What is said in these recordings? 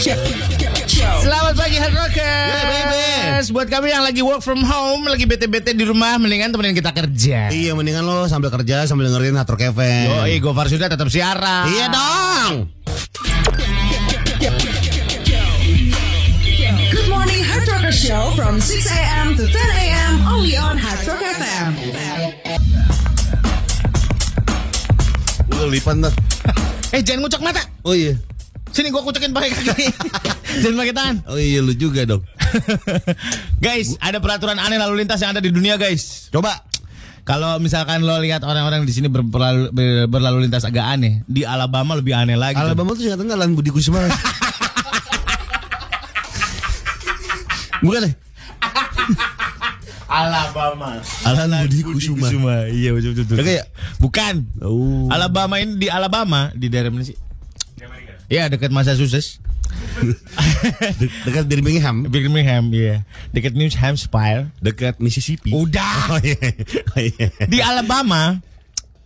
Selamat pagi Hard Rockers. Yeah, baby. Buat kami yang lagi work from home, lagi bete-bete di rumah, mendingan temenin kita kerja. Iya mendingan lo sambil kerja sambil dengerin Hard Rock FM. Yoi, Gofar sudah tetap siaran. Iya dong. Good morning, Hard Rocker Show from 6 a.m. to 10 a.m. only on Hard Rock FM. Lipan tuh. Eh, jangan ngucek mata. Oh iya. Sini gua kucekin pakai kaki. jangan pakai tangan. Oh iya lu juga dong. guys, ada peraturan aneh lalu lintas yang ada di dunia, guys. Coba. Kalau misalkan lo lihat orang-orang di sini ber- berlalu, ber- berlalu lintas agak aneh, di Alabama lebih aneh lagi. tuh. Alabama tuh singkatan Alan Budi Kusuma. Bukan deh. Alabama. Alan Budi Kusuma. Iya betul betul. Kayak? Bukan. Oh. Alabama ini di Alabama di daerah mana sih? Iya dekat Massachusetts. De- dekat Birmingham, Birmingham, iya. Dekat New Hampshire. dekat Mississippi. Udah. Oh iya. Oh, iya. Di Alabama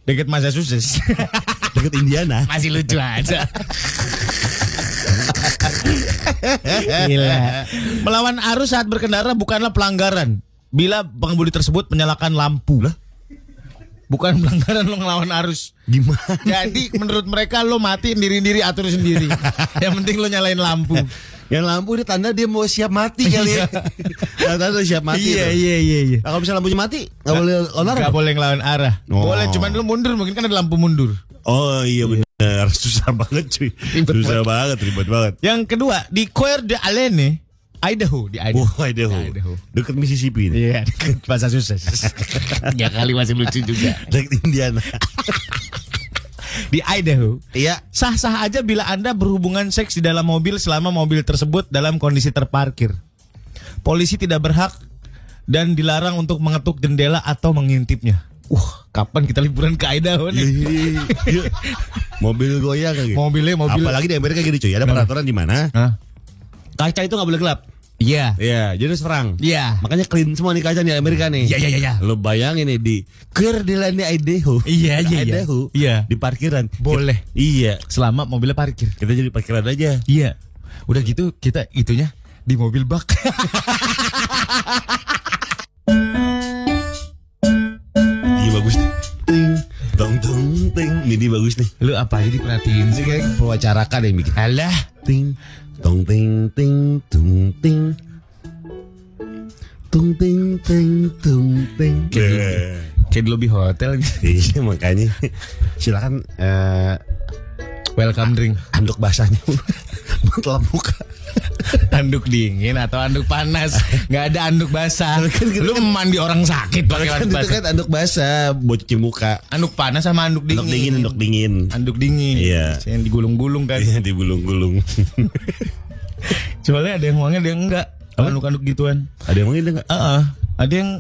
dekat Massachusetts. Dekat Indiana. Masih lucu aja. Gila. Melawan arus saat berkendara bukanlah pelanggaran. Bila pengemudi tersebut menyalakan lampu. Lah. Bukan pelanggaran lo ngelawan arus. Gimana? Jadi menurut mereka lo mati sendiri-sendiri atur sendiri. Yang penting lo nyalain lampu. Yang lampu ini tanda dia mau siap mati kali ya. Yang tanda siap mati. iya iya iya iya. Kalau misalnya lampunya mati, nggak boleh onar. Gak boleh ngelawan arah. Oh. Boleh cuman lo mundur mungkin kan ada lampu mundur. Oh iya benar, susah banget cuy. Ribet susah banget, ribet banget. Yang kedua di Coeur d'Alene, Idaho di Idaho. Wah, Idaho. Idaho. Dekat Mississippi nih. Iya, dekat Massachusetts. ya kali masih lucu juga. Dekat Indiana. Di Idaho, Iya. sah-sah aja bila Anda berhubungan seks di dalam mobil selama mobil tersebut dalam kondisi terparkir. Polisi tidak berhak dan dilarang untuk mengetuk jendela atau mengintipnya. Wah, kapan kita liburan ke Idaho Iya, nih? iya, iya. Mobil goyang kayak gitu. Mobilnya mobil. Apalagi di Amerika gitu cuy. Ada peraturan di mana kaca itu nggak boleh gelap. Iya. Iya, jadi serang. Iya. Makanya clean semua nih kaca di Amerika nih. Iya, iya, iya, iya. Lo bayangin nih di Kerdelani Idaho. Iya, iya, iya. Idaho. Iya. Di parkiran. Boleh. Iya. Selama mobilnya parkir. Kita jadi parkiran aja. Iya. Udah gitu kita itunya di mobil bak. Iya bagus nih. Ting, tong tong ting. Ini bagus nih. Lu apa aja diperhatiin sih kayak Pewacarakan yang bikin. Alah. Ting, tong ting ting tung ting. Tung ting ting tung ting. Kayak di lobby hotel gitu. Iya makanya silakan eh, Welcome drink. anduk basahnya telan muka. Anduk dingin atau anduk panas. Nggak ada anduk basah. Lu mandi orang sakit pakai Kan anduk itu basah. kan anduk basah buat cuci muka. Anduk panas sama anduk dingin. Anduk dingin, anduk dingin. Anduk dingin. Iya. Yang digulung-gulung kan. Iya digulung-gulung. Soalnya ada yang wangi ada yang enggak. Anduk-anduk gituan. Ada yang ngomongin enggak? Heeh. ada yang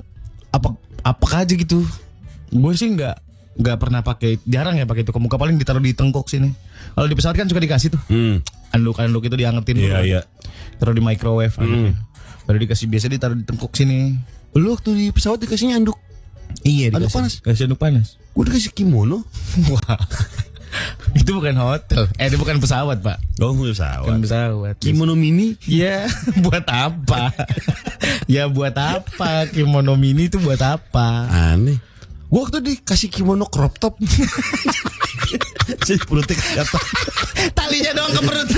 apa apa aja gitu. Gue sih nggak nggak pernah pakai jarang ya pakai itu ke muka paling ditaruh di tengkok sini. Kalau di pesawat kan suka dikasih tuh. Hmm. Anduk-anduk itu diangetin Iya, dulu. iya. Taruh di microwave anduknya. Baru dikasih biasa ditaruh di tengkok sini. Lu waktu di pesawat dikasihnya anduk. Iya, Anduk dikasih- panas? Kasih anduk panas. Gue dikasih kimono. Wah. itu bukan hotel. Eh, itu bukan pesawat, Pak. Oh, pesawat. Bukan pesawat. Kimono mini. Ya, buat apa? ya buat apa? Kimono mini itu buat apa? Aneh. Gue waktu dikasih kimono crop top. Jadi perutnya kelihatan. Talinya doang ke perut.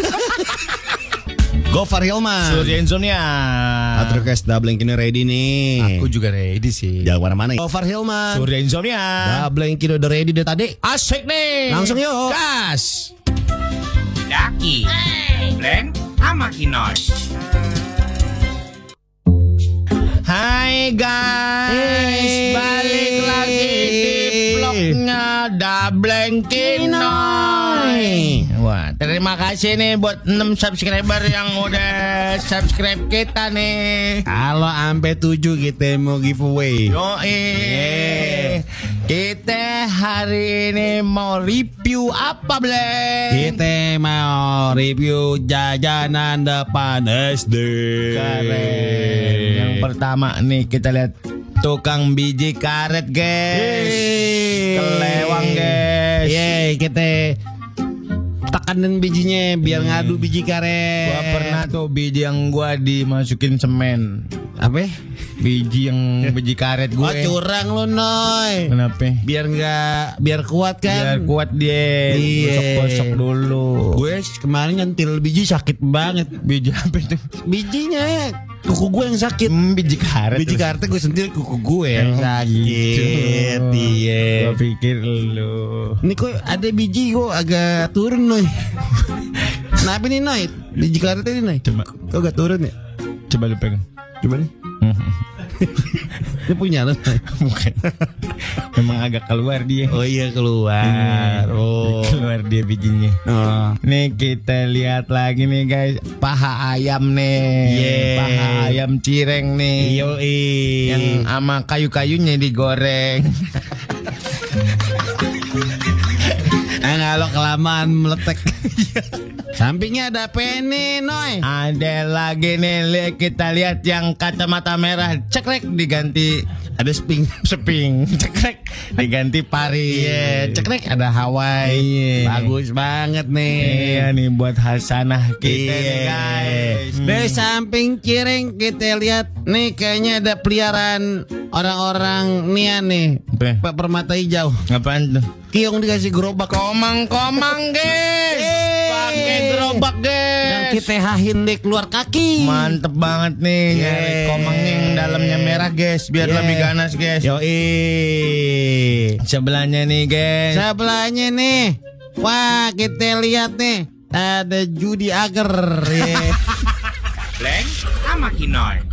Gofar Hilman. Surya Insomnia. Atrokes double kini ready nih. Aku juga ready sih. Jangan ke mana-mana. Gofar Hilman. Surya Insomnia. Double kini udah ready deh tadi. Asik nih. Langsung yuk. Gas. Daki, Blend, sama Kinoy. Hai guys, balik vlognya Dableng Kinoy. Wah, terima kasih nih buat 6 subscriber yang udah subscribe kita nih. Kalau sampai 7 kita mau giveaway. Yoi. Kita hari ini mau review apa, Bleng? Kita mau review jajanan depan SD. Keren. Yang pertama nih kita lihat tukang biji karet, guys. Yeay. Kelewang, guys. Yeay, kita tekanin bijinya biar ngadu biji karet. Gua pernah tuh biji yang gua dimasukin semen. apa? Biji yang biji karet gue. Oh curang lu Noy. Kenapa? Biar nggak biar kuat Biar kan. kuat dia. Iya. Gosok-gosok dulu. Gue kemarin nyentil biji sakit banget. biji apa itu? Bijinya kuku gue yang sakit. Hmm, biji karet. Biji karetnya gue sentil kuku gue yang Oh, sakit. gitu. Iya. Gua pikir lu. Ini kok ada biji kok agak turun Noy. Kenapa nih Noy? Biji karetnya ini Noy. Coba. Kok agak turun ya? Coba lu pegang. Coba nih. Ini punya lu. Bukan. Memang agak keluar dia. Oh iya keluar. Oh. Keluar dia bijinya. Oh. Nih kita lihat lagi nih guys Paha ayam nih Yeah. Paha ayam cireng nih Yoi. Yang sama kayu-kayunya digoreng Lo kelamaan meletek. Sampingnya ada peni, Noy. Ada lagi nih Kita lihat yang kacamata merah Cekrek diganti Ada sping. seping Cekrek diganti pari Iya, cekrek ada Hawaii. Iya. Bagus banget nih. Iya nih buat Hasanah kita Iya. nih guys Dari samping cireng kita lihat nih kayaknya ada peliharaan orang-orang Nia nih. Pak permata hijau. Ngapain tuh? Kiong dikasih gerobak. Komang-komang guys Yeay. Pakai gerobak guys Dan kita hahin deh keluar kaki. Mantep banget nih nyari Yeah. komang yang dalamnya merah guys biar Yeah. lebih ganas guys. Yoi. Sebelahnya nih guys. Sebelahnya nih. Wah, kita lihat nih. Ada judi agar. Ye. Blank sama Kinoy.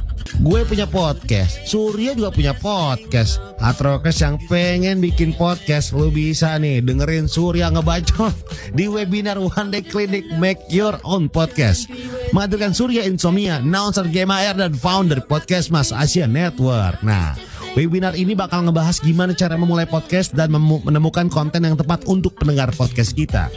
Gue punya podcast, Surya juga punya podcast. Hatrokes yang pengen bikin podcast, lu bisa nih dengerin Surya ngebacot di webinar One Day Clinic Make Your Own Podcast. Menghadirkan Surya Insomnia, announcer Game Air dan founder podcast Mas Asia Network. Nah, webinar ini bakal ngebahas gimana cara memulai podcast dan menemukan konten yang tepat untuk pendengar podcast kita.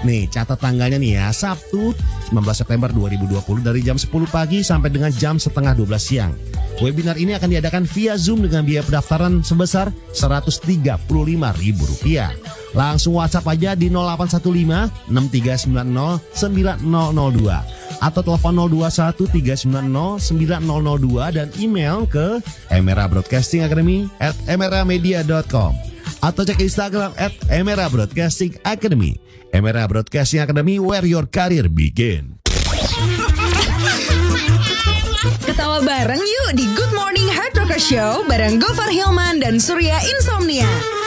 Nih, catat tanggalnya nih ya, Sabtu 19 September 2020 dari jam 10 pagi sampai dengan jam setengah 12 siang. Webinar ini akan diadakan via Zoom dengan biaya pendaftaran sebesar Rp135.000. Langsung WhatsApp aja di 0815 6390 9002 atau telepon 021 390 9002 dan email ke Emera Broadcasting Academy at emeramedia.com atau cek Instagram at Emera Broadcasting Academy. Emera Broadcasting Academy where your career begin. Ketawa bareng yuk di Good Morning Hard Rocker Show bareng Gofar Hilman dan Surya Insomnia.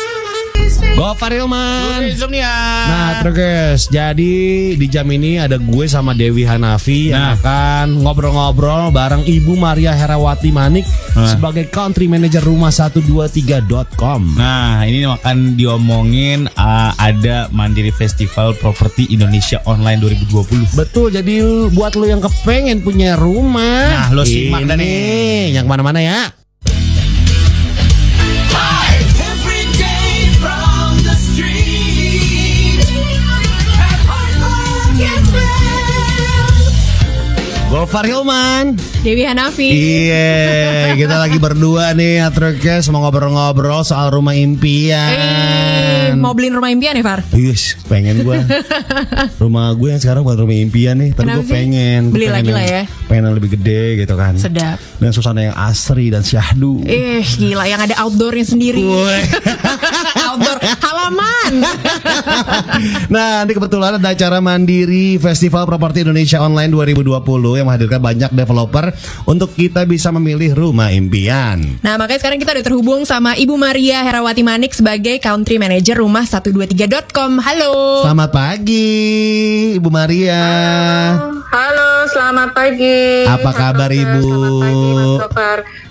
Hilman. Insomnia. Nah, terus guys, jadi di jam ini ada gue sama Dewi Hanafi yang Nah. akan ngobrol-ngobrol bareng Ibu Maria Herawati Manik Nah. sebagai country manager rumah 123.com. Nah ini akan diomongin uh, ada Mandiri Festival Properti Indonesia Online 2020. Betul, jadi buat lo yang kepengen punya rumah, Nah, lo simak dah ini nih. yang mana-mana ya. Gofar Hilman. Dewi Hanafi. Iya, kita lagi berdua nih, Atrokes mau ngobrol-ngobrol soal rumah impian. mau beliin rumah impian ya, Far? Yes, pengen gue Rumah gue yang sekarang bukan rumah impian nih Tapi gue pengen Beli pengen lagi yang- lah ya. Pengen yang lebih gede gitu kan Sedap. Dan suasana yang asri dan syahdu Eh, gila yang ada outdoornya sendiri. Outdoor halaman. Nah ini kebetulan ada acara Mandiri Festival Properti Indonesia Online 2020 Yang menghadirkan banyak developer Untuk kita bisa memilih rumah impian Nah, makanya sekarang kita udah terhubung sama Ibu Maria Herawati Manik sebagai Country Manager Rumah 123.com. Halo. Selamat pagi Ibu Maria Halo, selamat pagi. Apa kabar. Ibu? Selamat pagi, Mas.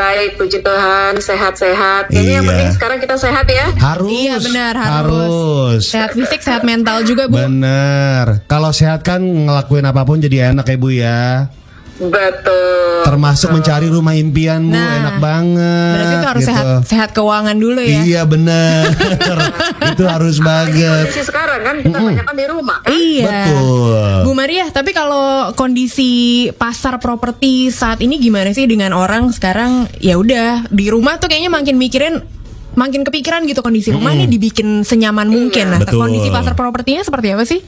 Baik, puji Tuhan, sehat-sehat. Kayaknya yang Iya. penting sekarang kita sehat ya. Harus Iya, benar, harus. Harus Sehat fisik, sehat mental juga, Bu. Bener. Kalau sehat kan ngelakuin apa pun jadi enak ya Bu ya. Betul. Termasuk mencari rumah impianmu Nah, enak banget. Berarti itu harus gitu. sehat sehat keuangan dulu ya. Iya bener. itu harus banget. Kondisi sekarang kan kita banyak kan di rumah. kan? Iya. Betul. Bu Maria, tapi kalau kondisi pasar properti saat ini gimana sih dengan orang sekarang ya udah di rumah tuh kayaknya makin mikirin makin kepikiran gitu kondisi rumah nih dibikin senyaman mungkin. Nah, Betul. kondisi pasar propertinya seperti apa sih?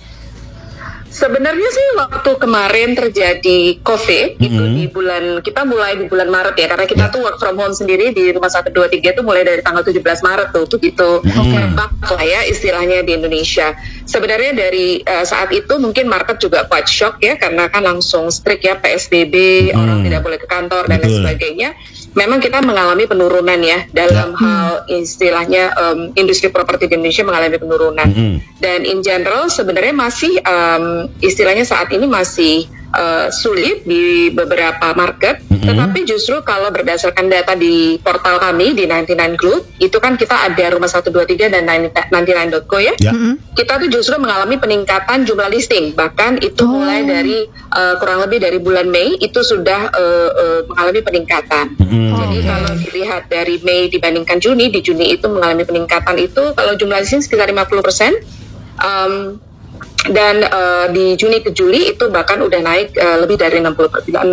Sebenarnya sih waktu kemarin terjadi COVID itu di bulan kita mulai di bulan Maret ya karena kita tuh work from home sendiri di rumah 123 itu mulai dari tanggal 17 Maret tuh begitu. Merebak lah ya istilahnya di Indonesia. Sebenarnya dari eh, saat itu mungkin market juga quite shock ya karena kan langsung strict ya PSBB orang tidak boleh ke kantor dan lain sebagainya. Memang kita mengalami penurunan ya dalam hal istilahnya em, industri properti di Indonesia mengalami penurunan Mm-mm. dan in general sebenarnya masih em, istilahnya saat ini masih eh, sulit di beberapa market tetapi justru kalau berdasarkan data di portal kami di 99 Group itu kan kita ada rumah 123 dan 99.co ya. Ya. kita tuh justru mengalami peningkatan jumlah listing. Bahkan itu mulai dari eh, kurang lebih dari bulan Mei itu sudah eh, eh, mengalami peningkatan. Mm. jadi kalau dilihat dari Mei dibandingkan Juni di Juni itu mengalami peningkatan. Itu kalau jumlah listing sekitar 50 persen dan eh, di Juni ke Juli itu bahkan udah naik eh, lebih dari 60 per- 65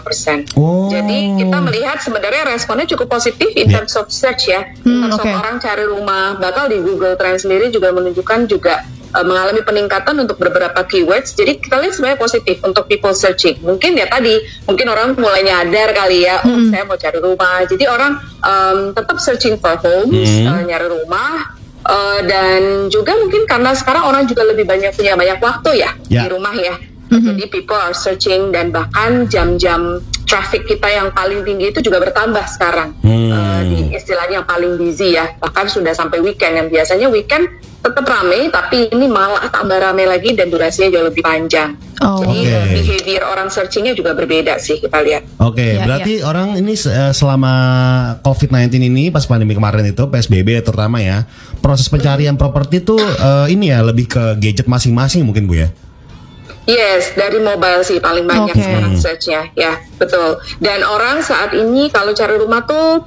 persen. Oh. Jadi kita melihat sebenarnya responnya cukup positif in Ya. terms of search ya. Hmm, terms of oke. orang cari rumah, bakal di Google Trends sendiri juga menunjukkan juga eh, mengalami peningkatan untuk beberapa keywords. Jadi kita lihat sebenarnya positif untuk people searching. Mungkin ya tadi, mungkin orang mulai nyadar kali ya, oh saya mau cari rumah. Jadi orang em, tetap searching for homes, eh, nyari rumah. Eh, dan juga mungkin karena sekarang orang juga lebih banyak punya banyak waktu ya, Ya. di rumah ya. Jadi people are searching dan bahkan jam-jam traffic kita yang paling tinggi itu juga bertambah sekarang. Hmm. Eh, di istilahnya yang paling busy ya. Bahkan sudah sampai weekend yang biasanya weekend tetap rame tapi ini malah tambah rame lagi dan durasinya jauh lebih panjang. Oh. Jadi eh, behavior orang searchingnya juga berbeda sih kita lihat. Oke, Ya, berarti orang ini eh, selama COVID-19 ini pas pandemi kemarin itu PSBB terutama ya, proses pencarian properti tuh eh, ini ya lebih ke gadget masing-masing mungkin Bu ya. Yes, dari mobile sih paling banyak Oke. sekarang searchnya, ya betul. Dan orang saat ini kalau cari rumah tuh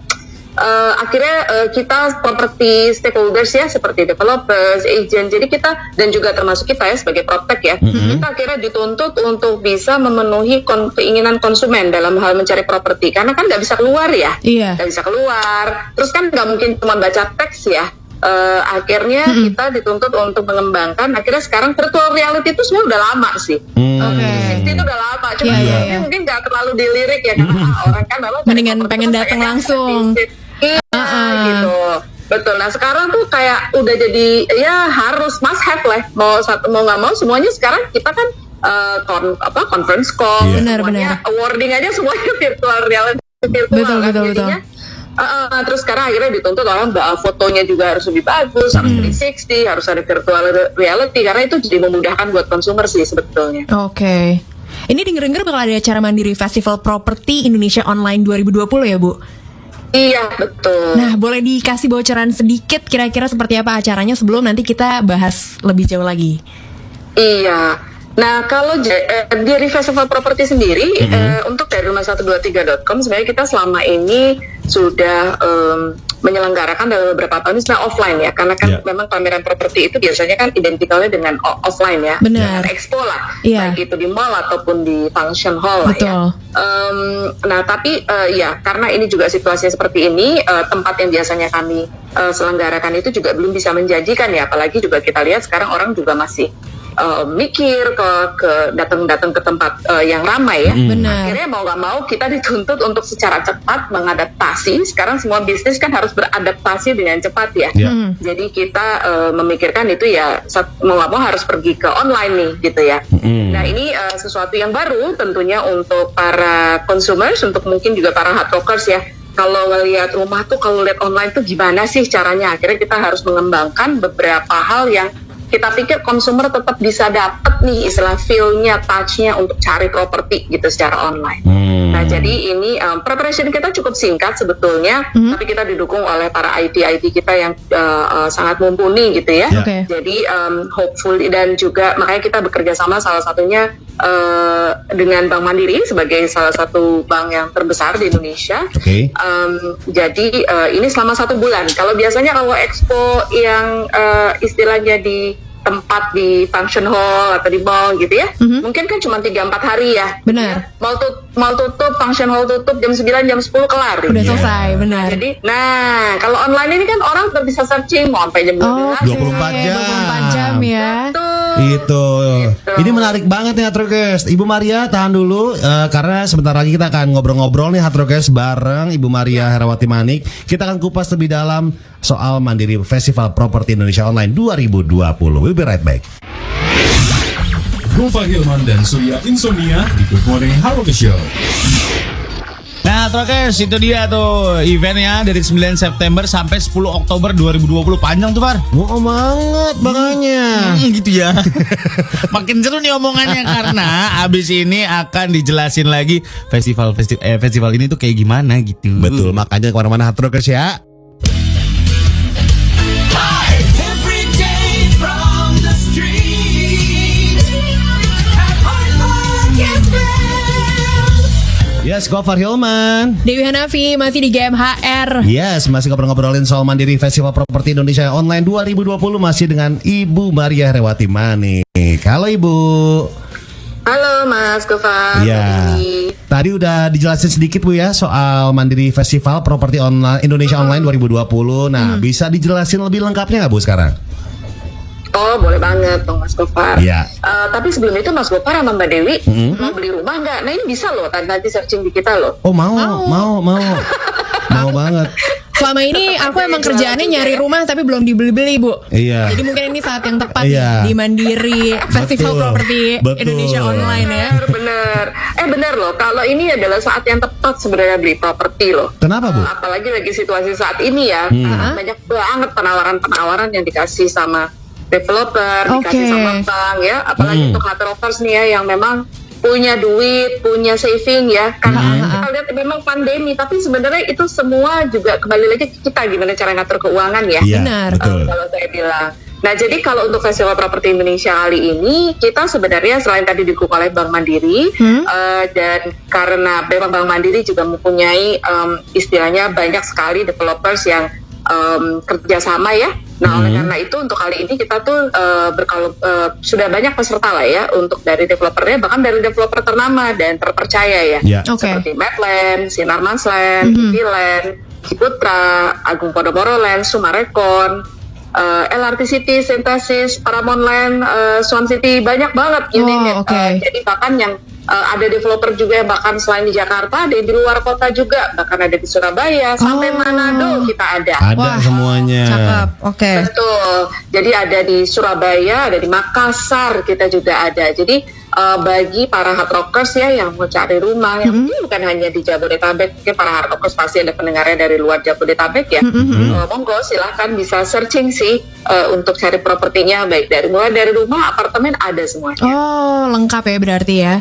eh, akhirnya eh, kita property stakeholders ya seperti developers, agent, jadi kita dan juga termasuk kita ya sebagai proptech ya, kita akhirnya dituntut untuk bisa memenuhi kon- keinginan konsumen dalam hal mencari properti karena kan nggak bisa keluar ya, Iya. nggak bisa keluar. Terus kan nggak mungkin cuma baca teks ya. Eh, akhirnya kita dituntut untuk mengembangkan. Akhirnya sekarang virtual reality itu sebenarnya udah lama sih. Oke. Itu udah lama, cuma iya, mungkin, iya. mungkin nggak terlalu dilirik ya karena ah, orang kan memang Mendingan pengen datang langsung. Iya Uh-uh. gitu. Betul. Nah sekarang tuh kayak udah jadi ya harus must have lah. Mau satu mau nggak mau semuanya sekarang kita kan eh, kon, apa conference call, Iya. Benar, semuanya awarding aja semuanya virtual reality virtual Betul, kan. betul, Jadinya, Uh, uh, terus sekarang akhirnya dituntut orang uh, fotonya juga harus lebih bagus, harus Hmm. 360, harus ada virtual reality karena itu jadi memudahkan buat konsumer sih sebetulnya. Oke. Ini denger-denger bakal ada acara mandiri Festival Property Indonesia Online 2020 ya, Bu? Iya betul. Nah, boleh dikasih bocoran sedikit kira-kira seperti apa acaranya sebelum nanti kita bahas lebih jauh lagi. Iya. Nah, kalau eh, dari Festival Property sendiri, eh, untuk dari rumah 123.com, sebenarnya kita selama ini sudah em, menyelenggarakan dalam beberapa tahun ini sebenarnya offline ya, karena kan Ya. memang pameran properti itu biasanya kan identikalnya dengan offline ya, Benar. dengan expo lah, Iya. baik itu di mall ataupun di function hall lah ya. Betul. Em, nah, tapi eh, ya karena ini juga situasinya seperti ini, eh, tempat yang biasanya kami eh, selenggarakan itu juga belum bisa menjanjikan ya, apalagi juga kita lihat sekarang orang juga masih eh, mikir ke ke datang-datang ke tempat eh, yang ramai ya. Benar. Akhirnya mau nggak mau kita dituntut untuk secara cepat mengadaptasi. Sekarang semua bisnis kan harus beradaptasi dengan cepat ya. Ya. Hmm. Jadi kita eh, memikirkan itu ya mau nggak mau harus pergi ke online nih gitu ya. Mm. Nah ini eh, sesuatu yang baru tentunya untuk para consumers, untuk mungkin juga para hard rockers ya. Kalau ngelihat rumah tuh kalau lihat online tuh gimana sih caranya? Akhirnya kita harus mengembangkan beberapa hal yang kita pikir konsumer tetap bisa dapet nih istilah feel-nya, touch-nya untuk cari properti gitu secara online. Hmm. Nah, jadi ini um, preparation kita cukup singkat sebetulnya, tapi kita didukung oleh para IT-IT kita yang uh, uh, sangat mumpuni gitu ya. Oke. Jadi um, hopefully dan juga makanya kita bekerja sama salah satunya uh, dengan Bank Mandiri sebagai salah satu bank yang terbesar di Indonesia. Oke. Um, jadi uh, ini selama satu bulan. Kalau biasanya kalau expo yang uh, istilahnya di tempat di function hall atau di mall gitu ya, mungkin kan cuma 3-4 hari ya. Benar. Mau tut mau tutup, function hall tutup jam 9, jam 10 kelar. Udah gitu. selesai, benar. Jadi, nah kalau online ini kan orang tetap bisa searching mau sampai jam 12. Oh, 24 jam. 24 jam ya. Betul. Itu. Ini menarik banget nih Hatrokes. Ibu Maria tahan dulu eh, karena sebentar lagi kita akan ngobrol-ngobrol nih Hatrokes bareng Ibu Maria Herawati Manik. Kita akan kupas lebih dalam soal Mandiri Festival Properti Indonesia Online 2020. We'll be right back. Gova Hilman dan Surya Insomnia di Good Morning Halo Show. Nah, Trokes, itu dia tuh eventnya dari 9 September sampai 10 Oktober 2020. Panjang tuh, Far. Mau banget makanya. Hmm, gitu ya. Makin seru nih omongannya karena abis ini akan dijelasin lagi festival festival eh, festival ini tuh kayak gimana gitu. Betul, makanya ke mana-mana Hatrokes ya. Yes, Gofar Hilman. Dewi Hanafi masih di GMHR. Yes, masih ngobrol-ngobrolin soal Mandiri Festival Properti Indonesia Online 2020 masih dengan Ibu Maria Rewati Manik. Halo Ibu. Halo Mas Gofar. Iya. Ini. Tadi udah dijelasin sedikit Bu ya soal Mandiri Festival Properti Online Indonesia Online 2020. Nah, bisa dijelasin lebih lengkapnya nggak Bu sekarang? Oh boleh banget dong Mas Gofar. Iya. Eh, tapi sebelum itu Mas Gofar sama Mbak Dewi Mm-hmm. mau beli rumah nggak? Nah ini bisa loh nanti searching di kita loh. Oh, mau, mau, mau. mau banget. Selama ini aku emang kerjaannya nyari rumah tapi belum dibeli-beli, Bu. Iya. Jadi mungkin ini saat yang tepat Iya. di Mandiri Festival Betul. Properti Betul. Indonesia Online ya. Bener bener. Eh bener loh. Kalau ini adalah saat yang tepat sebenarnya beli properti loh. Kenapa Bu? Eh, apalagi lagi situasi saat ini ya Hmm. banyak banget penawaran-penawaran yang dikasih sama developer, dikasih Oke. sama bank ya, apalagi Hmm. untuk hard rockers nih ya yang memang punya duit, punya saving ya. Karena Hmm. kita lihat memang pandemi, tapi sebenarnya itu semua juga kembali lagi ke kita gimana cara ngatur keuangan ya. Iya, Benar. betul. Eh, kalau saya bilang. Nah, jadi kalau untuk Festival Properti Indonesia kali ini, kita sebenarnya selain tadi didukung oleh Bank Mandiri, Hmm. eh, dan karena memang Bank Mandiri juga mempunyai em, istilahnya banyak sekali developers yang em, kerjasama ya. Nah, oleh karena itu untuk kali ini kita tuh eh, berkalo eh, sudah banyak peserta lah ya untuk dari developernya, bahkan dari developer ternama dan terpercaya ya Iya. Oke. seperti Medland, Sinar Mansland, Land, Ciputra, Agung Podomoro Land, Sumarekon, eh, LRT City, Synthesis, Paramount Land, eh, Swan City, banyak banget Wow, unit. oke. Eh, jadi bahkan yang eh, ada developer juga yang bahkan selain di Jakarta, ada yang di luar kota juga, bahkan ada di Surabaya, sampai Oh. Manado kita ada. Ada Wah, semuanya. Cakep. Oke. Betul. Jadi ada di Surabaya, ada di Makassar kita juga ada. Jadi eh, bagi para hard rockers ya yang mau cari rumah, yang mungkin bukan hanya di Jabodetabek, mungkin para hard rockers pasti ada pendengarnya dari luar Jabodetabek ya. Eh, monggo silahkan bisa searching sih eh, untuk cari propertinya baik dari mulai dari rumah, apartemen ada semuanya. Oh, lengkap ya berarti ya.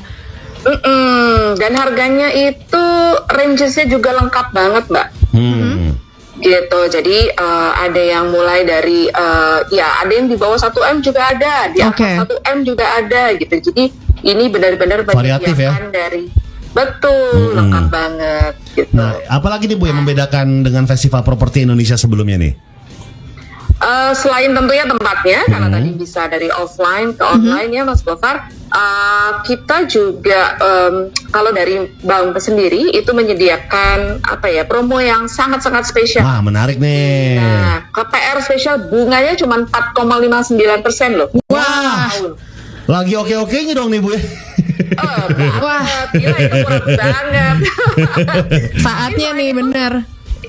Mm-mm. Dan harganya itu rangesnya juga lengkap banget mbak. Hmm. gitu jadi eh, ada yang mulai dari eh, ya ada yang di bawah 1 m juga ada di atas Oke. 1 m juga ada gitu jadi ini benar-benar Variatif ya? dari betul lengkap banget gitu Nah, apalagi nih Bu yang membedakan dengan Festival Properti Indonesia sebelumnya nih? Eh, selain tentunya tempatnya karena tadi bisa dari offline ke online ya Mas Gofar eh, kita juga em, kalau dari bank sendiri itu menyediakan apa ya promo yang sangat-sangat spesial Wah, menarik nih. Nah, KPR spesial bunganya cuma 4,59 persen loh. Wah. Tahun. Lagi oke-okenya dong nih Bu ya. Oh, banget. Wah. Gila itu murah banget. Saatnya nih bener.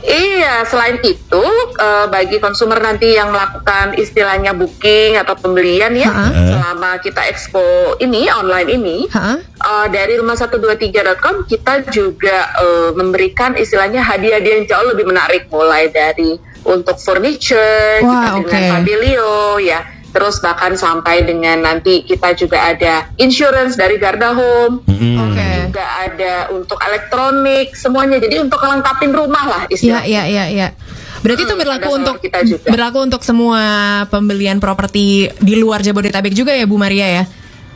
Iya, selain itu eh, bagi konsumer nanti yang melakukan istilahnya booking atau pembelian ya Ha-ha. selama kita expo ini online ini Hah? eh, dari rumah 123.com kita juga eh, memberikan istilahnya hadiah-hadiah yang jauh lebih menarik mulai dari untuk furniture Wah, kita dengan oke. pavilion ya terus bahkan sampai dengan nanti kita juga ada insurance dari Garda Home Oke. juga ada untuk elektronik semuanya jadi untuk kelengkapin rumah lah Iya, istilahnya iya, iya, iya. Berarti itu Hmm, berlaku ada sama untuk kita juga. berlaku untuk semua pembelian properti di luar Jabodetabek juga ya Bu Maria ya.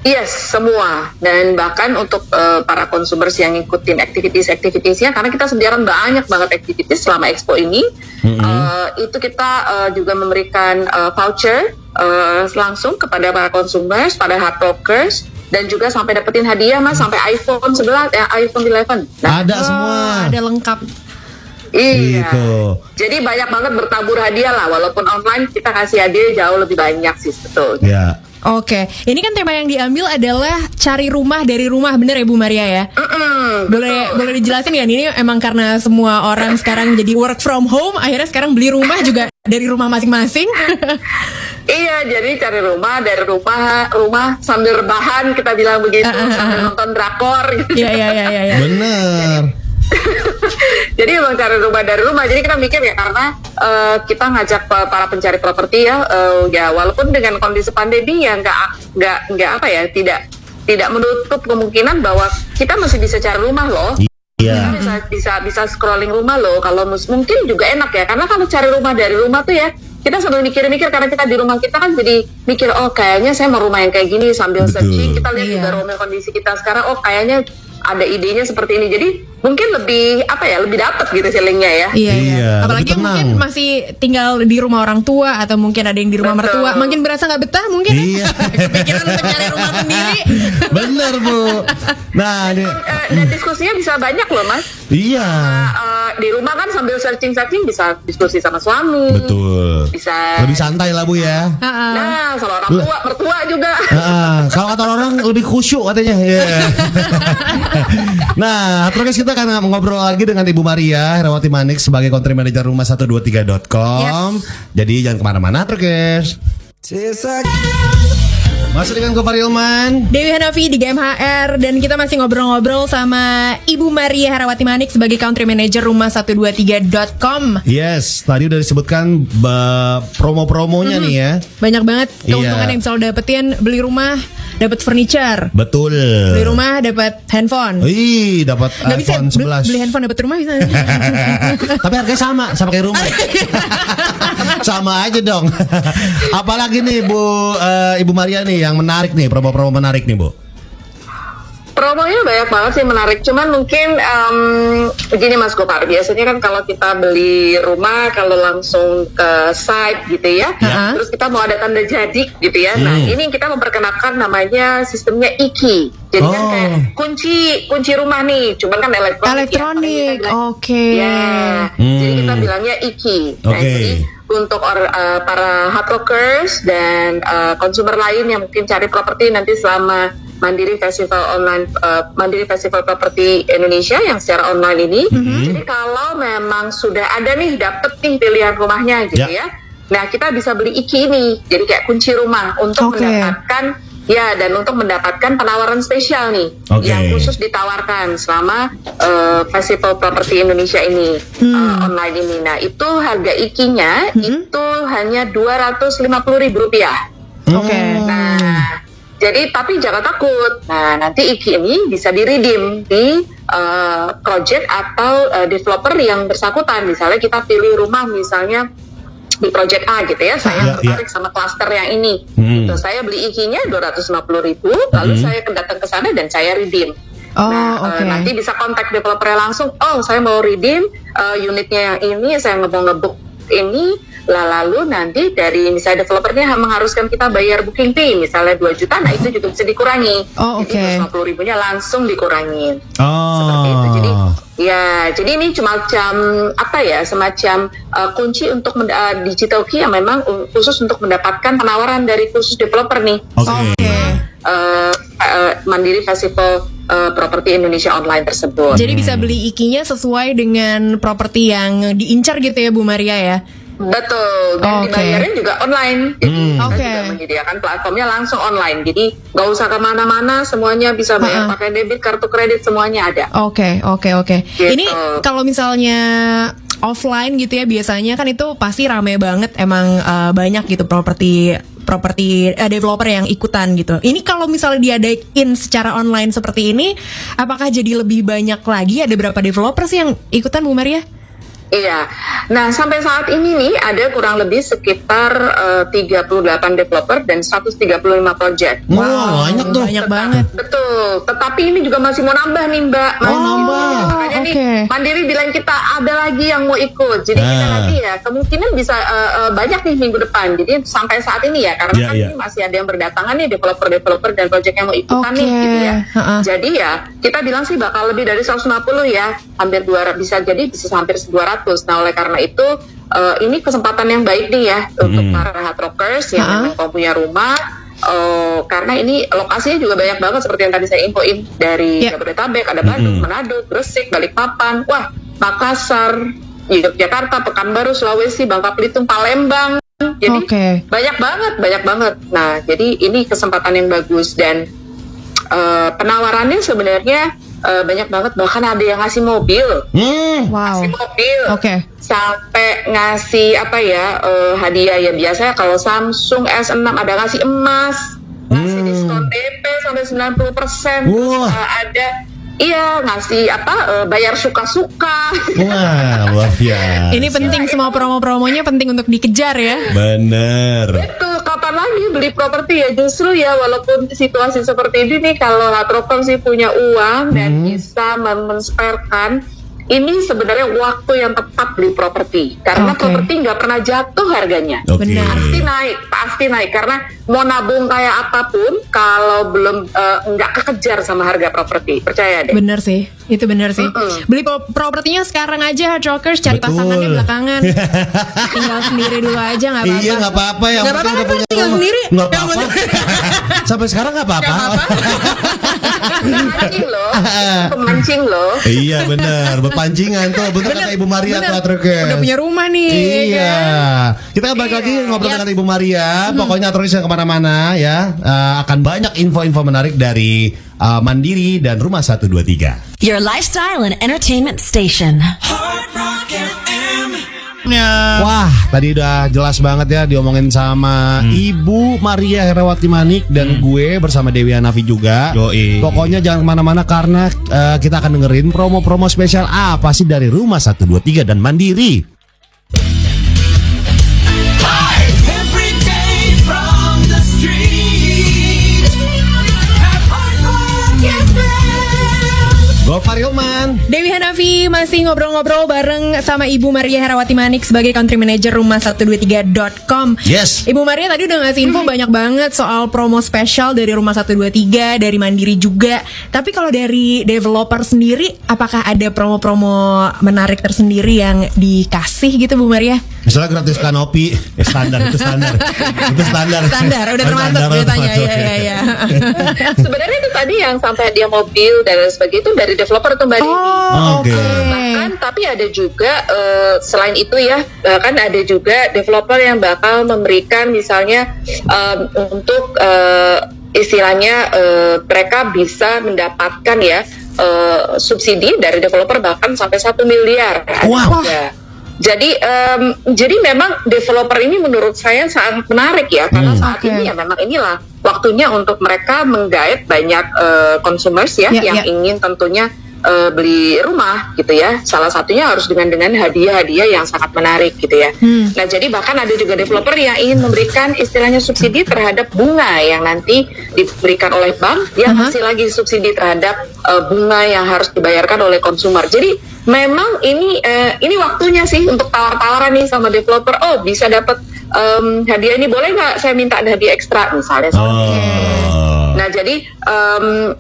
Yes, semua dan bahkan untuk eh, para consumers yang ngikutin activities-activitiesnya karena kita sediakan banyak banget activities selama expo ini eh, itu kita eh, juga memberikan eh, voucher eh, langsung kepada para consumers, pada hard rockers dan juga sampai dapetin hadiah mas sampai iPhone 11 ya iPhone 11. Nah, Ada semua. Ada lengkap. iya. Gitu. Jadi banyak banget bertabur hadiah lah walaupun online kita kasih hadiah jauh lebih banyak sih betul. Ya. Oke, ini kan tema yang diambil adalah cari rumah dari rumah, bener ya Bu Maria ya? Mm-mm, Boleh betul. boleh dijelasin kan ini emang karena semua orang sekarang jadi work from home, akhirnya sekarang beli rumah juga dari rumah masing-masing. Iya, jadi cari rumah dari rumah, rumah sambil rebahan kita bilang begitu, ah, ah, sambil nonton drakor. Gitu. Iya iya iya iya. iya. Jadi emang cari rumah dari rumah. Jadi kita mikir ya karena eh, kita ngajak pa- para pencari properti ya, eh, ya walaupun dengan kondisi pandemi ya nggak nggak nggak apa ya tidak tidak menutup kemungkinan bahwa kita masih bisa cari rumah loh. Iya. Kita bisa bisa bisa scrolling rumah loh kalau mus- mungkin juga enak ya karena kalau cari rumah dari rumah tuh ya kita sambil mikir-mikir karena kita di rumah kita kan jadi mikir oh kayaknya saya mau rumah yang kayak gini sambil Betul. searching kita lihat Iya. juga rumah kondisi kita sekarang oh kayaknya ada idenya seperti ini jadi mungkin lebih apa ya lebih dapet gitu feelingnya ya Iya, iya. Iya, Apalagi lebih tenang. mungkin masih tinggal di rumah orang tua atau mungkin ada yang di rumah Betul. mertua, makin berasa nggak betah mungkin. ya? Iya. Kepikiran untuk cari rumah sendiri. Bener bu. Nah ini. Eh, dan diskusinya bisa banyak loh mas Iya. Eh, di rumah kan sambil searching searching bisa diskusi sama suami Betul. bisa Lebih santai lah bu ya. Ha-ha. nah sama orang tua mertua juga Heeh, kalau kata orang lebih khusyuk katanya. Iya. nah, terus kita akan ngobrol lagi dengan Ibu Maria Herawati Manik sebagai country manager rumah 123.com. Jadi jangan ke mana-mana terus. Masih dengan Gopar Ilman. Dewi Hanafi di GMHR dan kita masih ngobrol-ngobrol sama Ibu Maria Herawati Manik sebagai country manager rumah 123.com. Yes, tadi udah disebutkan promo-promonya nih ya. Banyak banget keuntungan Iya. yang bisa lo dapetin beli rumah, dapat furniture, Betul. beli rumah dapat handphone. Ih, dapat bisa iPhone beli, 11. beli handphone dapat rumah bisa. Tapi harganya sama, sama kayak rumah. sama aja dong. Apalagi nih Bu eh, Ibu Maria nih yang menarik nih, promo-promo menarik nih, Bu. Promonya banyak banget sih menarik. Cuman mungkin em, begini Mas Gopar, biasanya kan kalau kita beli rumah kalau langsung ke site gitu ya, Ya. terus kita mau ada tanda jadi gitu ya. Nah Hmm. ini kita memperkenalkan namanya sistemnya iki. Jadi kan Oh. kayak kunci kunci rumah nih, cuman kan elektronik. ya. Elektronik, bilang- oke. Ya, Hmm. jadi kita bilangnya iki. Nah, Oke. jadi untuk or- uh, para hard rockers dan uh, konsumer lain yang mungkin cari properti nanti selama Mandiri Festival Online uh, Mandiri Festival Properti Indonesia yang secara online ini. Mhm. Jadi kalau memang sudah ada nih dapet nih pilihan rumahnya gitu Ya. ya. Nah, kita bisa beli iki ini. Jadi kayak kunci rumah untuk Oke. mendapatkan ya dan untuk mendapatkan penawaran spesial nih Oke. yang khusus ditawarkan selama uh, Festival Properti Indonesia ini uh, online ini. Nah, itu harga ikinya itu hanya dua ratus lima puluh ribu rupiah. Oke. Nah, jadi tapi jangan takut. Nah, nanti iki ini bisa di-redeem di uh, project atau uh, developer yang bersangkutan. Misalnya kita pilih rumah misalnya di project A gitu ya, saya Ya, tertarik sama klaster yang ini. Hmm. Gitu, saya beli ikinya 250.000 ribu, lalu saya datang ke sana dan saya redeem. Oh, nah, eh, oke. nanti bisa kontak developernya langsung. Oh, saya mau redeem eh, unitnya yang ini, saya mau ngebuk ini. Lah lalu nanti dari misalnya developernya mengharuskan kita bayar booking fee misalnya 2 juta, nah itu juga bisa dikurangi. Oh, oke. Jadi 250 ribunya langsung dikurangin Oh. seperti itu. Jadi ya, jadi ini cuma macam apa ya, semacam uh, kunci untuk uh, digital key yang memang khusus untuk mendapatkan penawaran dari khusus developer nih. Oke. Oke. Uh, uh, Mandiri Festival uh, Properti Indonesia Online tersebut. Jadi bisa beli ikinya sesuai dengan properti yang diincar gitu ya Bu Maria ya. Betul, dan Oke. dibayarin juga online. Jadi Hmm. kita Oke. juga menyediakan platformnya langsung online. Jadi nggak usah ke mana-mana, semuanya bisa bayar Ha-ha. pakai debit, kartu kredit, semuanya ada. Oke, oke, oke. Gitu. Ini kalau misalnya offline gitu ya biasanya kan itu pasti rame banget emang eh, banyak gitu properti properti eh, developer yang ikutan gitu. Ini kalau misalnya diadain secara online seperti ini, apakah jadi lebih banyak lagi? Ada berapa developer sih yang ikutan Bu Maria? Iya. Nah, sampai saat ini nih ada kurang lebih sekitar eh, 38 developer dan 135 project. Wah, banyak tuh. Banyak banget. Betul. Tetapi ini juga masih mau nambah nih, Mbak. Oh, Masih nambah. Makanya nih Oke. Mandiri bilang kita ada lagi yang mau ikut. Jadi kita Ah. nanti ya kemungkinan bisa eh, eh, banyak nih minggu depan. Jadi sampai saat ini ya karena Iya, kan ini masih ada yang berdatangan nih developer-developer dan project yang mau ikutan nih Oke. gitu ya. Ha-ha. Jadi ya kita bilang sih bakal lebih dari 150 ya. Hampir 200 bisa jadi bisa hampir 200. Nah, oleh karena itu eh, ini kesempatan yang baik nih ya untuk para hard rockers yang memang punya rumah eh, karena ini lokasinya juga banyak banget seperti yang tadi saya infoin dari Ya. Jabodetabek, ada Bandung, Manado, Gresik, Balikpapan, wah Makassar, Yogyakarta, Pekanbaru, Sulawesi, Bangka Belitung, Palembang. Jadi Oke. banyak banget, banyak banget. Nah, jadi ini kesempatan yang bagus dan eh, penawarannya sebenarnya eh, banyak banget. Bahkan ada yang ngasih mobil, Hmm. Wow. ngasih mobil, Oke. sampai ngasih apa ya eh, hadiah ya biasanya kalau Samsung S6 ada ngasih emas, ngasih Hmm. diskon DP sampai 90%. Terus, Wah. eh, ada Iya ngasih apa eh, bayar suka-suka. Wah, luar biasa. Ini penting semua promo-promonya penting untuk dikejar ya. Bener. Betul, lagi beli properti ya justru ya walaupun situasi seperti ini nih kalau rocker sih punya uang dan bisa mensperkan ini sebenarnya waktu yang tepat beli properti karena Oke. properti nggak pernah jatuh harganya. Benar. Pasti naik, pasti naik karena mau nabung kayak apa pun kalau belum eh, nggak kekejar sama harga properti, percaya deh. Bener sih, itu bener sih. Mm-mm. Beli pro- propertinya sekarang aja Hard Rockers cari Betul. pasangannya belakangan. Tinggal sendiri dulu aja nggak apa-apa. Iya nggak apa-apa yang Nggak penting apa-apa, udah punya tinggal rumah. sendiri. Nggak apa-apa. Sampai sekarang nggak apa-apa. Pemancing loh, pemancing loh. iya bener, berpancingan tuh. Bener, kata Ibu Maria bener. tuh Atrokes. Udah punya rumah nih, ya Iya. kan? Kita balik lagi ngobrol Yes. dengan Ibu Maria. Pokoknya Atrokes yang ke mana-mana ya. Eh, akan banyak info-info menarik dari eh, Mandiri dan Rumah 123. Your lifestyle and entertainment station. Hard Rock FM. Wah, tadi udah jelas banget ya diomongin sama Ibu Maria Herawati Manik dan gue bersama Dewi Hanafi juga. Yoi. Pokoknya jangan ke mana-mana karena eh, kita akan dengerin promo-promo spesial apa sih dari Rumah 123 dan Mandiri. Gofar Hilman. Dewi Hanafi masih ngobrol-ngobrol bareng sama Ibu Maria Herawati Manik sebagai country manager rumah123.com. Yes. Ibu Maria tadi udah ngasih info banyak banget soal promo spesial dari Rumah 123, dari Mandiri juga. Tapi kalau dari developer sendiri, apakah ada promo-promo menarik tersendiri yang dikasih gitu Bu Maria? Misalnya gratis kanopi, ya standar itu standar. itu standar. Standar, udah termasuk termasuk. Iya, iya, iya. Sebenarnya itu tadi yang sampai dia mobil dan sebagainya itu dari developer tuh Mbak. Oh, Oke. Oke. Bahkan tapi ada juga eh, selain itu ya bahkan ada juga developer yang bakal memberikan misalnya em, untuk eh, istilahnya eh, mereka bisa mendapatkan ya eh, subsidi dari developer bahkan sampai satu miliar. Ada Wow. juga. Jadi em, jadi memang developer ini menurut saya sangat menarik ya karena saat Oke. ini ya memang inilah waktunya untuk mereka menggait banyak eh, consumers ya, Ya, yang ya. ingin tentunya eh, beli rumah gitu ya. Salah satunya harus dengan dengan hadiah-hadiah yang sangat menarik gitu ya. Hmm. Nah jadi bahkan ada juga developer yang ingin memberikan istilahnya subsidi terhadap bunga yang nanti diberikan oleh bank, yang Aha. kasih lagi subsidi terhadap eh, bunga yang harus dibayarkan oleh konsumer. Jadi memang ini eh, ini waktunya sih untuk tawar-tawaran nih sama developer. Oh bisa dapat em, hadiah ini boleh nggak? Saya minta ada hadiah ekstra misalnya. Oh. Nah, jadi em,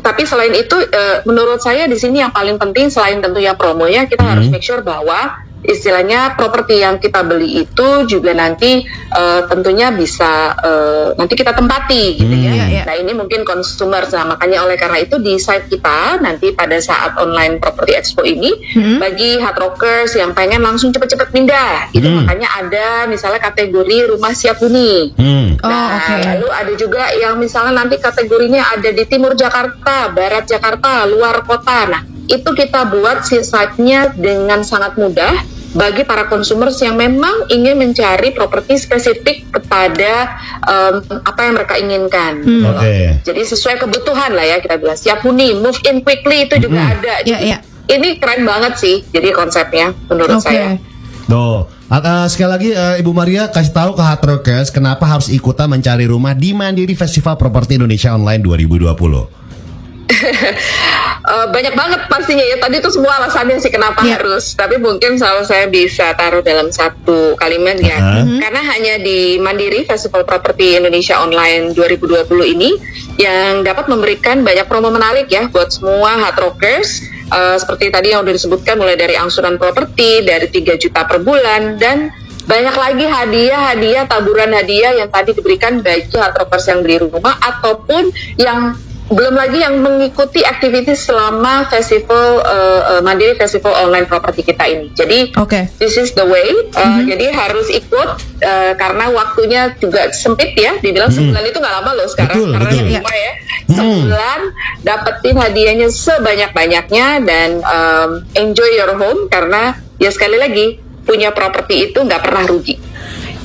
tapi selain itu eh, menurut saya di sini yang paling penting selain tentunya promonya kita harus make sure bahwa istilahnya properti yang kita beli itu juga nanti eh, tentunya bisa eh, nanti kita tempati gitu ya. Iya, iya. Nah, ini mungkin consumer nah, makanya oleh karena itu di site kita nanti pada saat online property expo ini bagi hard rockers yang pengen langsung cepet-cepet pindah itu makanya ada misalnya kategori rumah siap huni. Hmm. Oh, Nah, oke. lalu ada juga yang misalnya nanti kategorinya ada di timur Jakarta, barat Jakarta, luar kota. Nah, itu kita buat si site-nya dengan sangat mudah bagi para consumers yang memang ingin mencari properti spesifik kepada em, apa yang mereka inginkan. gitu loh. Oke. Jadi sesuai kebutuhan lah ya kita bilang. Siap huni, move in quickly itu juga ada. Iya, Jadi, iya. Ini keren banget sih. Jadi konsepnya menurut Oke. saya. Tuh. Uh, sekali lagi uh, Ibu Maria kasih tahu ke Hard Rockers kenapa harus ikutan mencari rumah di Mandiri Festival Properti Indonesia Online 2020. Eh, banyak banget pastinya ya tadi itu semua alasannya sih kenapa Iya. harus tapi mungkin kalau saya bisa taruh dalam satu kalimat ya Aha. karena hanya di Mandiri Festival Properti Indonesia Online 2020 ini yang dapat memberikan banyak promo menarik ya buat semua hard rockers Eh, seperti tadi yang udah disebutkan mulai dari angsuran properti dari 3 juta per bulan dan banyak lagi hadiah-hadiah taburan hadiah yang tadi diberikan bagi hard rockers yang beli rumah ataupun yang belum lagi yang mengikuti aktivitas selama festival uh, uh, Mandiri Festival Online Property kita ini. Jadi Oke. this is the way. Uh, Jadi harus ikut uh, karena waktunya juga sempit ya. Dibilang sebulan itu nggak lama loh sekarang Betul, karena betul. yang rumah ya. Sebulan dapetin hadiahnya sebanyak-banyaknya dan um, enjoy your home karena ya sekali lagi punya properti itu nggak pernah rugi.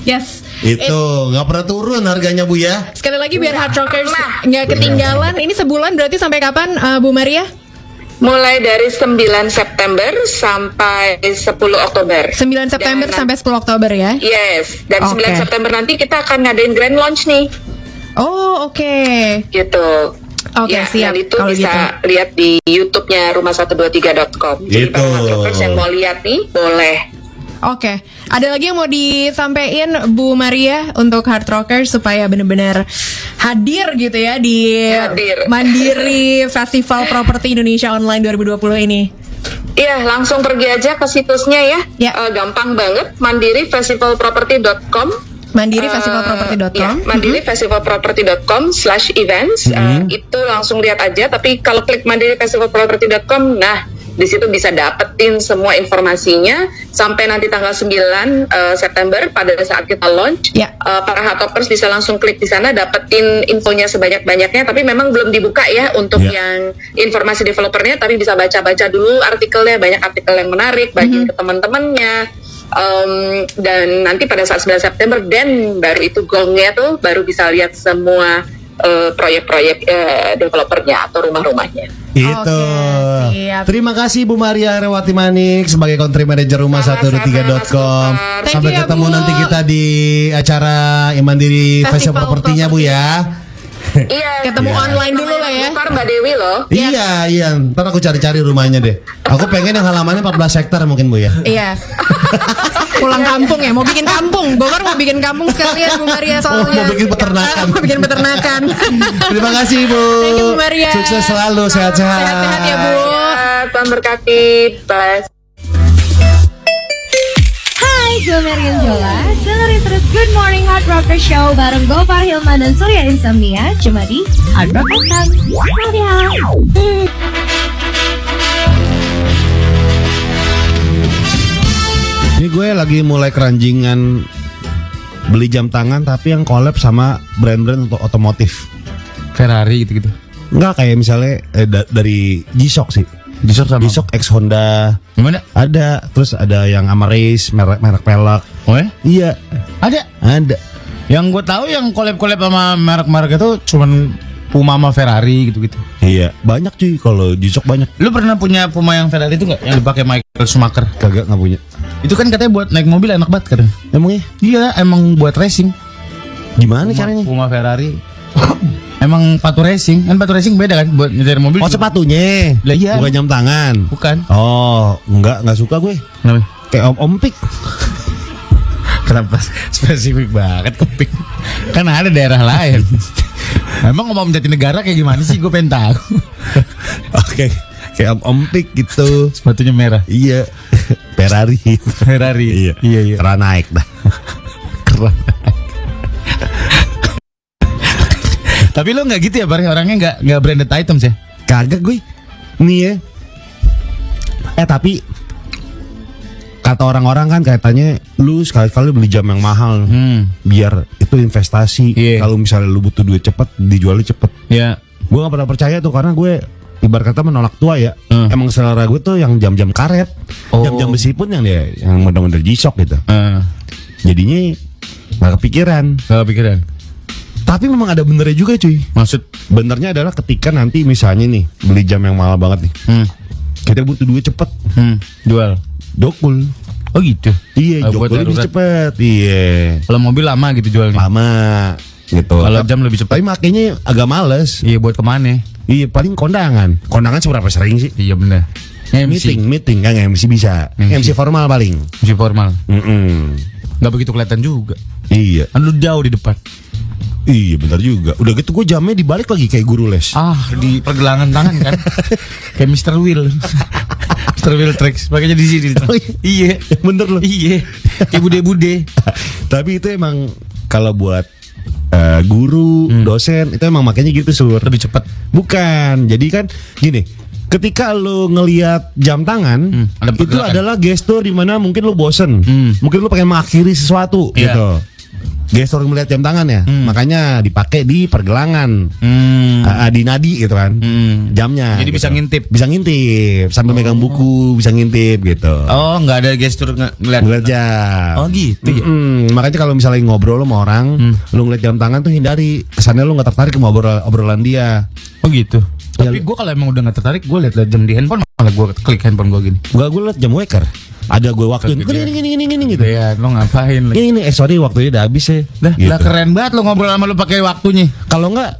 Yes. Itu nggak pernah turun harganya Bu ya. Sekali lagi biar hard rockers Nah. nggak ketinggalan. Ini sebulan berarti sampai kapan uh, Bu Maria? Mulai dari 9 September sampai 10 Oktober. 9 September Dan- sampai 10 Oktober ya. Yes, dan Oke. 9 September nanti kita akan ngadain grand launch nih, Oh, oke. gitu. Oke, ya, siap. Dan itu Kalau bisa gitu. lihat di YouTube-nya rumah123.com. Jadi Gitu. para hardrockers yang mau lihat nih, boleh. Oke, ada lagi yang mau disampaikan Bu Maria untuk hard rockers supaya benar-benar hadir gitu ya di Hadir. Mandiri Festival Properti Indonesia Online 2020 ini. Iya, langsung pergi aja ke situsnya ya. Ya. Eh, gampang banget, mandirifestivalproperty.com. Mandiri Eh, Festivalproperty.com. ya, mandirifestivalproperty.com slash events Eh, itu langsung lihat aja tapi kalau klik mandirifestivalproperty.com nah di situ bisa dapetin semua informasinya. Sampai nanti tanggal 9 eh, September pada saat kita launch Ya. Eh, para hardtoppers bisa langsung klik di sana dapetin infonya sebanyak-banyaknya. Tapi memang belum dibuka ya untuk Ya. yang informasi developernya tapi bisa baca-baca dulu artikelnya. Banyak artikel yang menarik bagi ke teman-temannya. Um, dan nanti pada saat 9 September dan baru itu gongnya tuh baru bisa lihat semua eh, proyek-proyek eh, developernya atau rumah-rumahnya. Itu. Oke, siap. Terima kasih Bu Maria Rewati Manik sebagai country manager rumah Sama-sama, 123.com. Mas. Thank Sampai you ya, ketemu Bu. nanti kita di acara Mandiri Festival Festival Propertinya Bu ya. Iya. Ketemu iya. online dulu lah ya. Gopar Mbak Dewi loh. Iya, iya. Ntar aku cari-cari rumahnya deh. Aku pengen yang halamannya 14 hektar mungkin Bu ya. Iya. Pulang kampung ya, mau bikin kampung. Gomar mau bikin kampung sekalian Bu Maria soalnya. Oh, mau bikin peternakan. mau bikin peternakan. Terima kasih Bu. Thank you, Bu Maria. Sukses selalu, sehat-sehat. Sehat-sehat ya, Bu. Ya, Tuhan berkati. Bless. Hai, gue Marian Jola. Dengerin terus Good Morning Hard Rocker Show bareng Gopar Hilman dan Surya Insomnia cuma di Hard Rock FM. Dadah. Ini gue lagi mulai keranjingan beli jam tangan tapi yang collab sama brand-brand untuk otomotif. Ferrari gitu-gitu. Enggak kayak misalnya eh, da- dari G-Shock sih. G-Shock sama G-Shock X Honda Gimana? ada, terus ada yang sama Race merek merek pelek. Oh ya? Iya, Ada. ada. Yang gue tahu yang collab-collab sama merek-merek itu cuman Puma sama Ferrari gitu-gitu. Iya, banyak cuy kalau G-Shock banyak. Lu pernah punya Puma yang Ferrari itu nggak? Yang dipakai Michael Schumacher. Kagak nggak punya. Itu kan katanya buat naik mobil enak banget kan? Emangnya Iya, emang buat racing. gimana Puma, caranya? Puma Ferrari. emang patu racing, kan patu racing beda kan buat nyetir mobil. Oh sepatunya, Lah iya. bukan jam tangan. Bukan. Oh, enggak, enggak suka gue. Kenapa? Kayak om ompik. Kenapa spesifik banget kepik? Kan ada daerah lain. Emang ngomong Jatinegara kayak gimana sih? Gue pengen tahu. Oke, kayak om ompik gitu. Sepatunya merah. Iya, Ferrari. Ferrari. iya, Iya, iya. Keren naik dah. Keren. Tapi lo nggak gitu ya, Bar? Orangnya nggak nggak branded items ya? Kagak gue. Nih ya. Eh tapi kata orang-orang kan katanya lu sekali-kali beli jam yang mahal Hmm. biar itu investasi. Iya. Kalau misalnya lu butuh duit cepet dijualnya cepet. Ya. Gue gak pernah percaya tuh karena gue ibarat kata menolak tua ya. Hmm. Emang selera gue tuh yang jam-jam karet, Oh. jam-jam besi pun yang dia yang model-model G-Shock gitu. Eh, Jadinya gak kepikiran. gak kepikiran. Tapi memang ada benernya juga cuy. Maksud? Benernya adalah ketika nanti misalnya nih beli jam yang mahal banget nih. Hmm. Kita butuh duit cepet. Hmm. Jual. Dokul. Oh gitu. Iya, Ah, buat dokul lebih cepet. Iya. Kalau mobil lama gitu jualnya. Lama gitu. Kalau jam lebih cepat. Tapi makanya agak males. Iya buat ke mana? Iya, paling kondangan. Kondangan seberapa sering sih? Iya bener. Meeting, meeting kan MC bisa. MC. MC formal paling. MC formal. Mm-mm. Nggak begitu kelihatan juga. Iya, Kan lu jauh di depan. Iya bentar juga. Udah gitu gue jamnya dibalik lagi kayak guru les. Ah, di pergelangan tangan kan. Kayak Mr. Will. Travel tracks makanya di sini. iya, Bener loh. iya. Kayak bude-bude. Tapi itu emang kalau buat eh, guru, dosen itu emang makanya gitu sur. Lebih cepat. Bukan. Jadi kan gini, ketika lu ngelihat jam tangan, ada itu adalah gestur di mana mungkin lu bosen, Hmm. mungkin lu pengen mengakhiri sesuatu Iya. gitu. Gestur melihat jam tangan ya, makanya dipakai di pergelangan, Hmm. Ah, di nadi gitu kan, Hmm. jamnya. Jadi gitu. bisa ngintip. bisa ngintip sambil megang buku, bisa ngintip gitu. Oh, nggak ada gestur nge- ngeliat. Ngeliat jam. Oh, gitu ya? Mm-mm. Makanya kalau misalnya ngobrol sama orang, lu ngeliat jam tangan tuh hindari. Kesannya lu nggak tertarik sama obrol- obrolan dia. Oh gitu. Ya, Tapi gue kalau emang udah nggak tertarik, gue liat jam di handphone malah gue klik handphone gue gini. Gua gue liat jam waker. Ada gue waktu ya. gini gini gini gini gitu. Ya, lo ngapain lagi? Ini ini eh sorry waktunya udah habis ya. Lah, Gitu. lah keren banget lo ngobrol sama lo pakai waktunya. Kalau enggak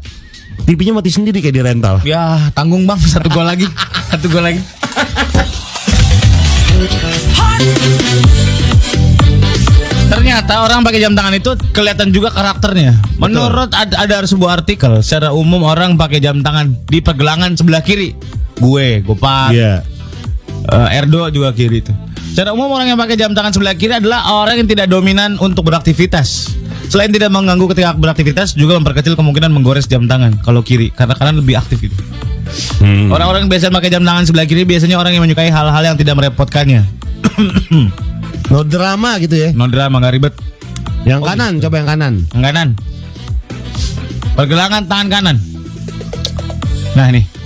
TV-nya mati sendiri kayak di rental. Ya, tanggung bang, satu gol lagi, satu gol lagi. Ternyata orang pakai jam tangan itu kelihatan juga karakternya. Menurut ada, ada sebuah artikel, secara umum orang pakai jam tangan di pergelangan sebelah kiri. Gue, Gopal, Iya. eh, Erdo juga kiri itu. Secara umum orang yang pakai jam tangan sebelah kiri adalah orang yang tidak dominan untuk beraktivitas. Selain tidak mengganggu ketika beraktivitas, juga memperkecil kemungkinan menggores jam tangan kalau kiri karena kanan lebih aktif gitu. Hmm. Orang-orang yang biasa pakai jam tangan sebelah kiri biasanya orang yang menyukai hal-hal yang tidak merepotkannya. No drama gitu ya. Non drama nggak ribet. Yang kanan coba yang kanan. Yang kanan. Pergelangan tangan kanan. Nah nih.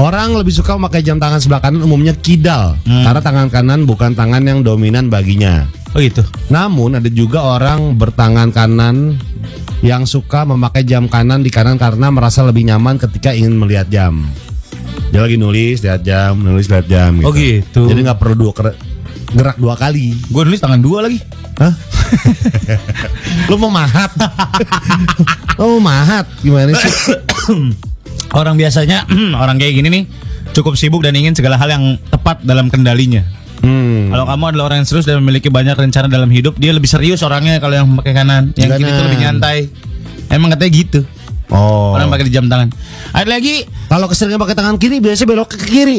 Orang lebih suka memakai jam tangan sebelah kanan umumnya kidal Hmm. karena tangan kanan bukan tangan yang dominan baginya. Oh gitu. Namun ada juga orang bertangan kanan yang suka memakai jam kanan di kanan karena merasa lebih nyaman ketika ingin melihat jam. Dia lagi nulis lihat jam, nulis lihat jam. Oh, gitu. Jadi nggak perlu dua gerak dua kali. Gue nulis tangan dua lagi. Hah? Lu mau mahat? Lu mau mahat? Gimana sih? Orang biasanya orang kayak gini nih cukup sibuk dan ingin segala hal yang tepat dalam kendalinya. Hmm. Kalau kamu adalah orang yang serius dan memiliki banyak rencana dalam hidup, dia lebih serius orangnya kalau yang pakai kanan. Yang kiri itu lebih nyantai. Emang katanya gitu. Oh. Orang pakai di jam tangan. Ada lagi Kalau keseringan pakai tangan kiri biasanya belok ke kiri.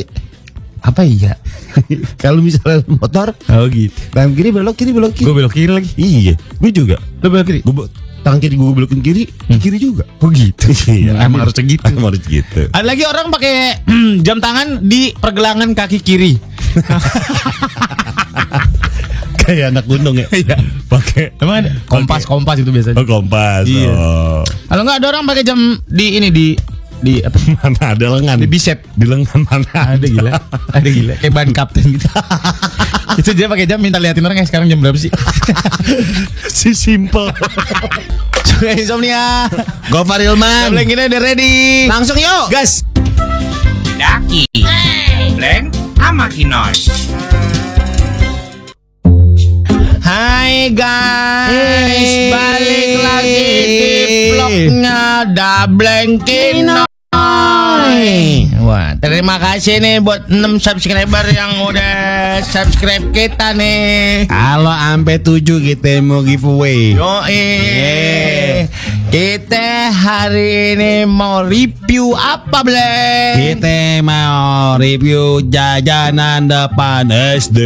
apa iya? Kalau misalnya motor, Oh gitu. tangan kiri belok kiri belok kiri. Gue belok kiri lagi. Iya, gue juga. Lo belok kiri. Gue tangan kiri gue belokin kiri, kiri juga. Oh gitu. Iya, Emang harus segitu. Emang harus gitu. Ada lagi orang pakai jam tangan di pergelangan kaki kiri. Kayak anak gunung ya. Iya. Pakai Emang ada kompas kompas itu biasanya. oh, kompas. Iya. Oh. Kalau nggak ada orang pakai jam di ini di di apa? Mana ada lengan? Di bicep. Di lengan mana? Ada gila. Ada gila. Kayak ban kapten gitu. itu dia pakai jam minta liatin orang yang sekarang jam berapa sih? si simple. Sudah insomnia. Gofar Ilman. Tablet kita udah ready. Langsung yuk. Gas. Daki. Blank sama Kinoy. Hai guys, Hey. balik lagi di vlognya Dablengkin Wah, terima kasih nih buat 6 subscriber yang udah subscribe kita nih. Kalau sampai 7 kita mau giveaway. Yo kita hari ini mau review apa, Bleng? Kita mau review jajanan depan SD.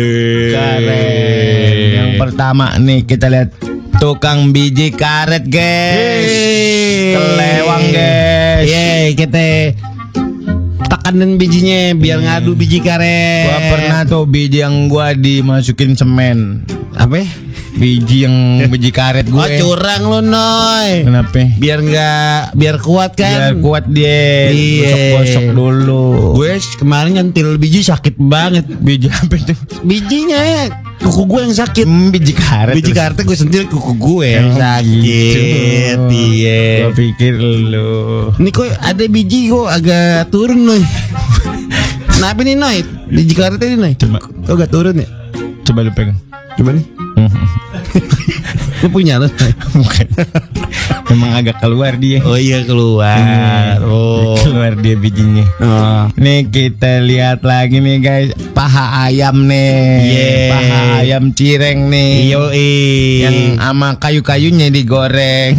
Keren. Yang pertama nih kita lihat tukang biji karet, guys. Kelewang, guys. Yeay, kita tekanin bijinya biar ngadu biji karet. Gua pernah tuh biji yang gua dimasukin semen. apa? Biji yang biji karet gue. Oh curang lu Noy. Kenapa? Biar nggak biar kuat Biar kan. kuat dia. Iya. Gosok-gosok dulu. Gue kemarin nyentil biji sakit banget. biji apa itu? Bijinya ya, kuku gue yang sakit. Hmm, biji karet. Biji karetnya gue sentil kuku gue yang sakit. gitu. Iya. Gua pikir lu. Ini kok ada biji kok agak turun Noy. Kenapa nih Noy? Biji karetnya ini Noy. Coba. Kok agak turun ya? Coba lu pegang. Coba nih. Lu punya lu. Bukan. Emang agak keluar dia. Oh iya keluar. Oh. Keluar dia bijinya. Oh. Nih kita lihat lagi nih guys Paha ayam nih Yeay. Paha ayam cireng nih Yo Yang sama kayu-kayunya digoreng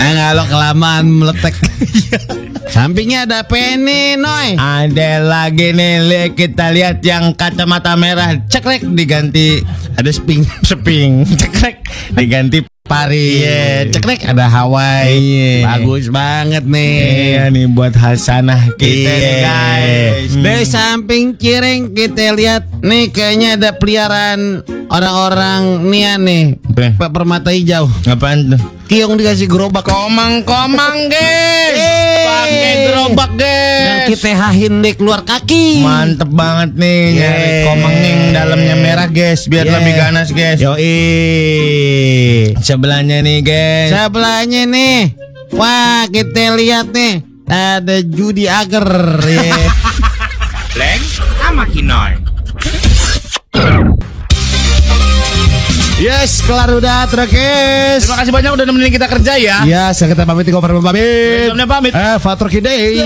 Eh nggak lo kelamaan meletek. Sampingnya ada peni, Noy. Ada lagi nih, li, kita lihat yang kacamata merah cekrek diganti Ada sping. seping, cekrek diganti pari. Iya, cekrek ada Hawaii. Iya. Bagus banget nih. Iya nih buat hasanah kita nih Iya. guys. Dari samping kiri kita lihat nih kayaknya ada peliharaan orang-orang nia nih. Pak permata hijau. Ngapain tuh? Kiong dikasih gerobak. Komang-komang guys. Pakai gerobak Dan guys. kita hahin deh keluar kaki. Mantep banget nih nyari Yeah. komang yang dalamnya merah guys biar Yeah. lebih ganas guys. Yoi. Sebelahnya nih guys. Sebelahnya nih. Wah, kita lihat nih. Ada judi ager. ya. Blank sama Kinoy. yes, kelar udah terakhir. Terima kasih banyak udah nemenin kita kerja ya. Ya, saya kata pamit, Gofar pamit. Jamnya pamit. Eh, Fatur Kidei.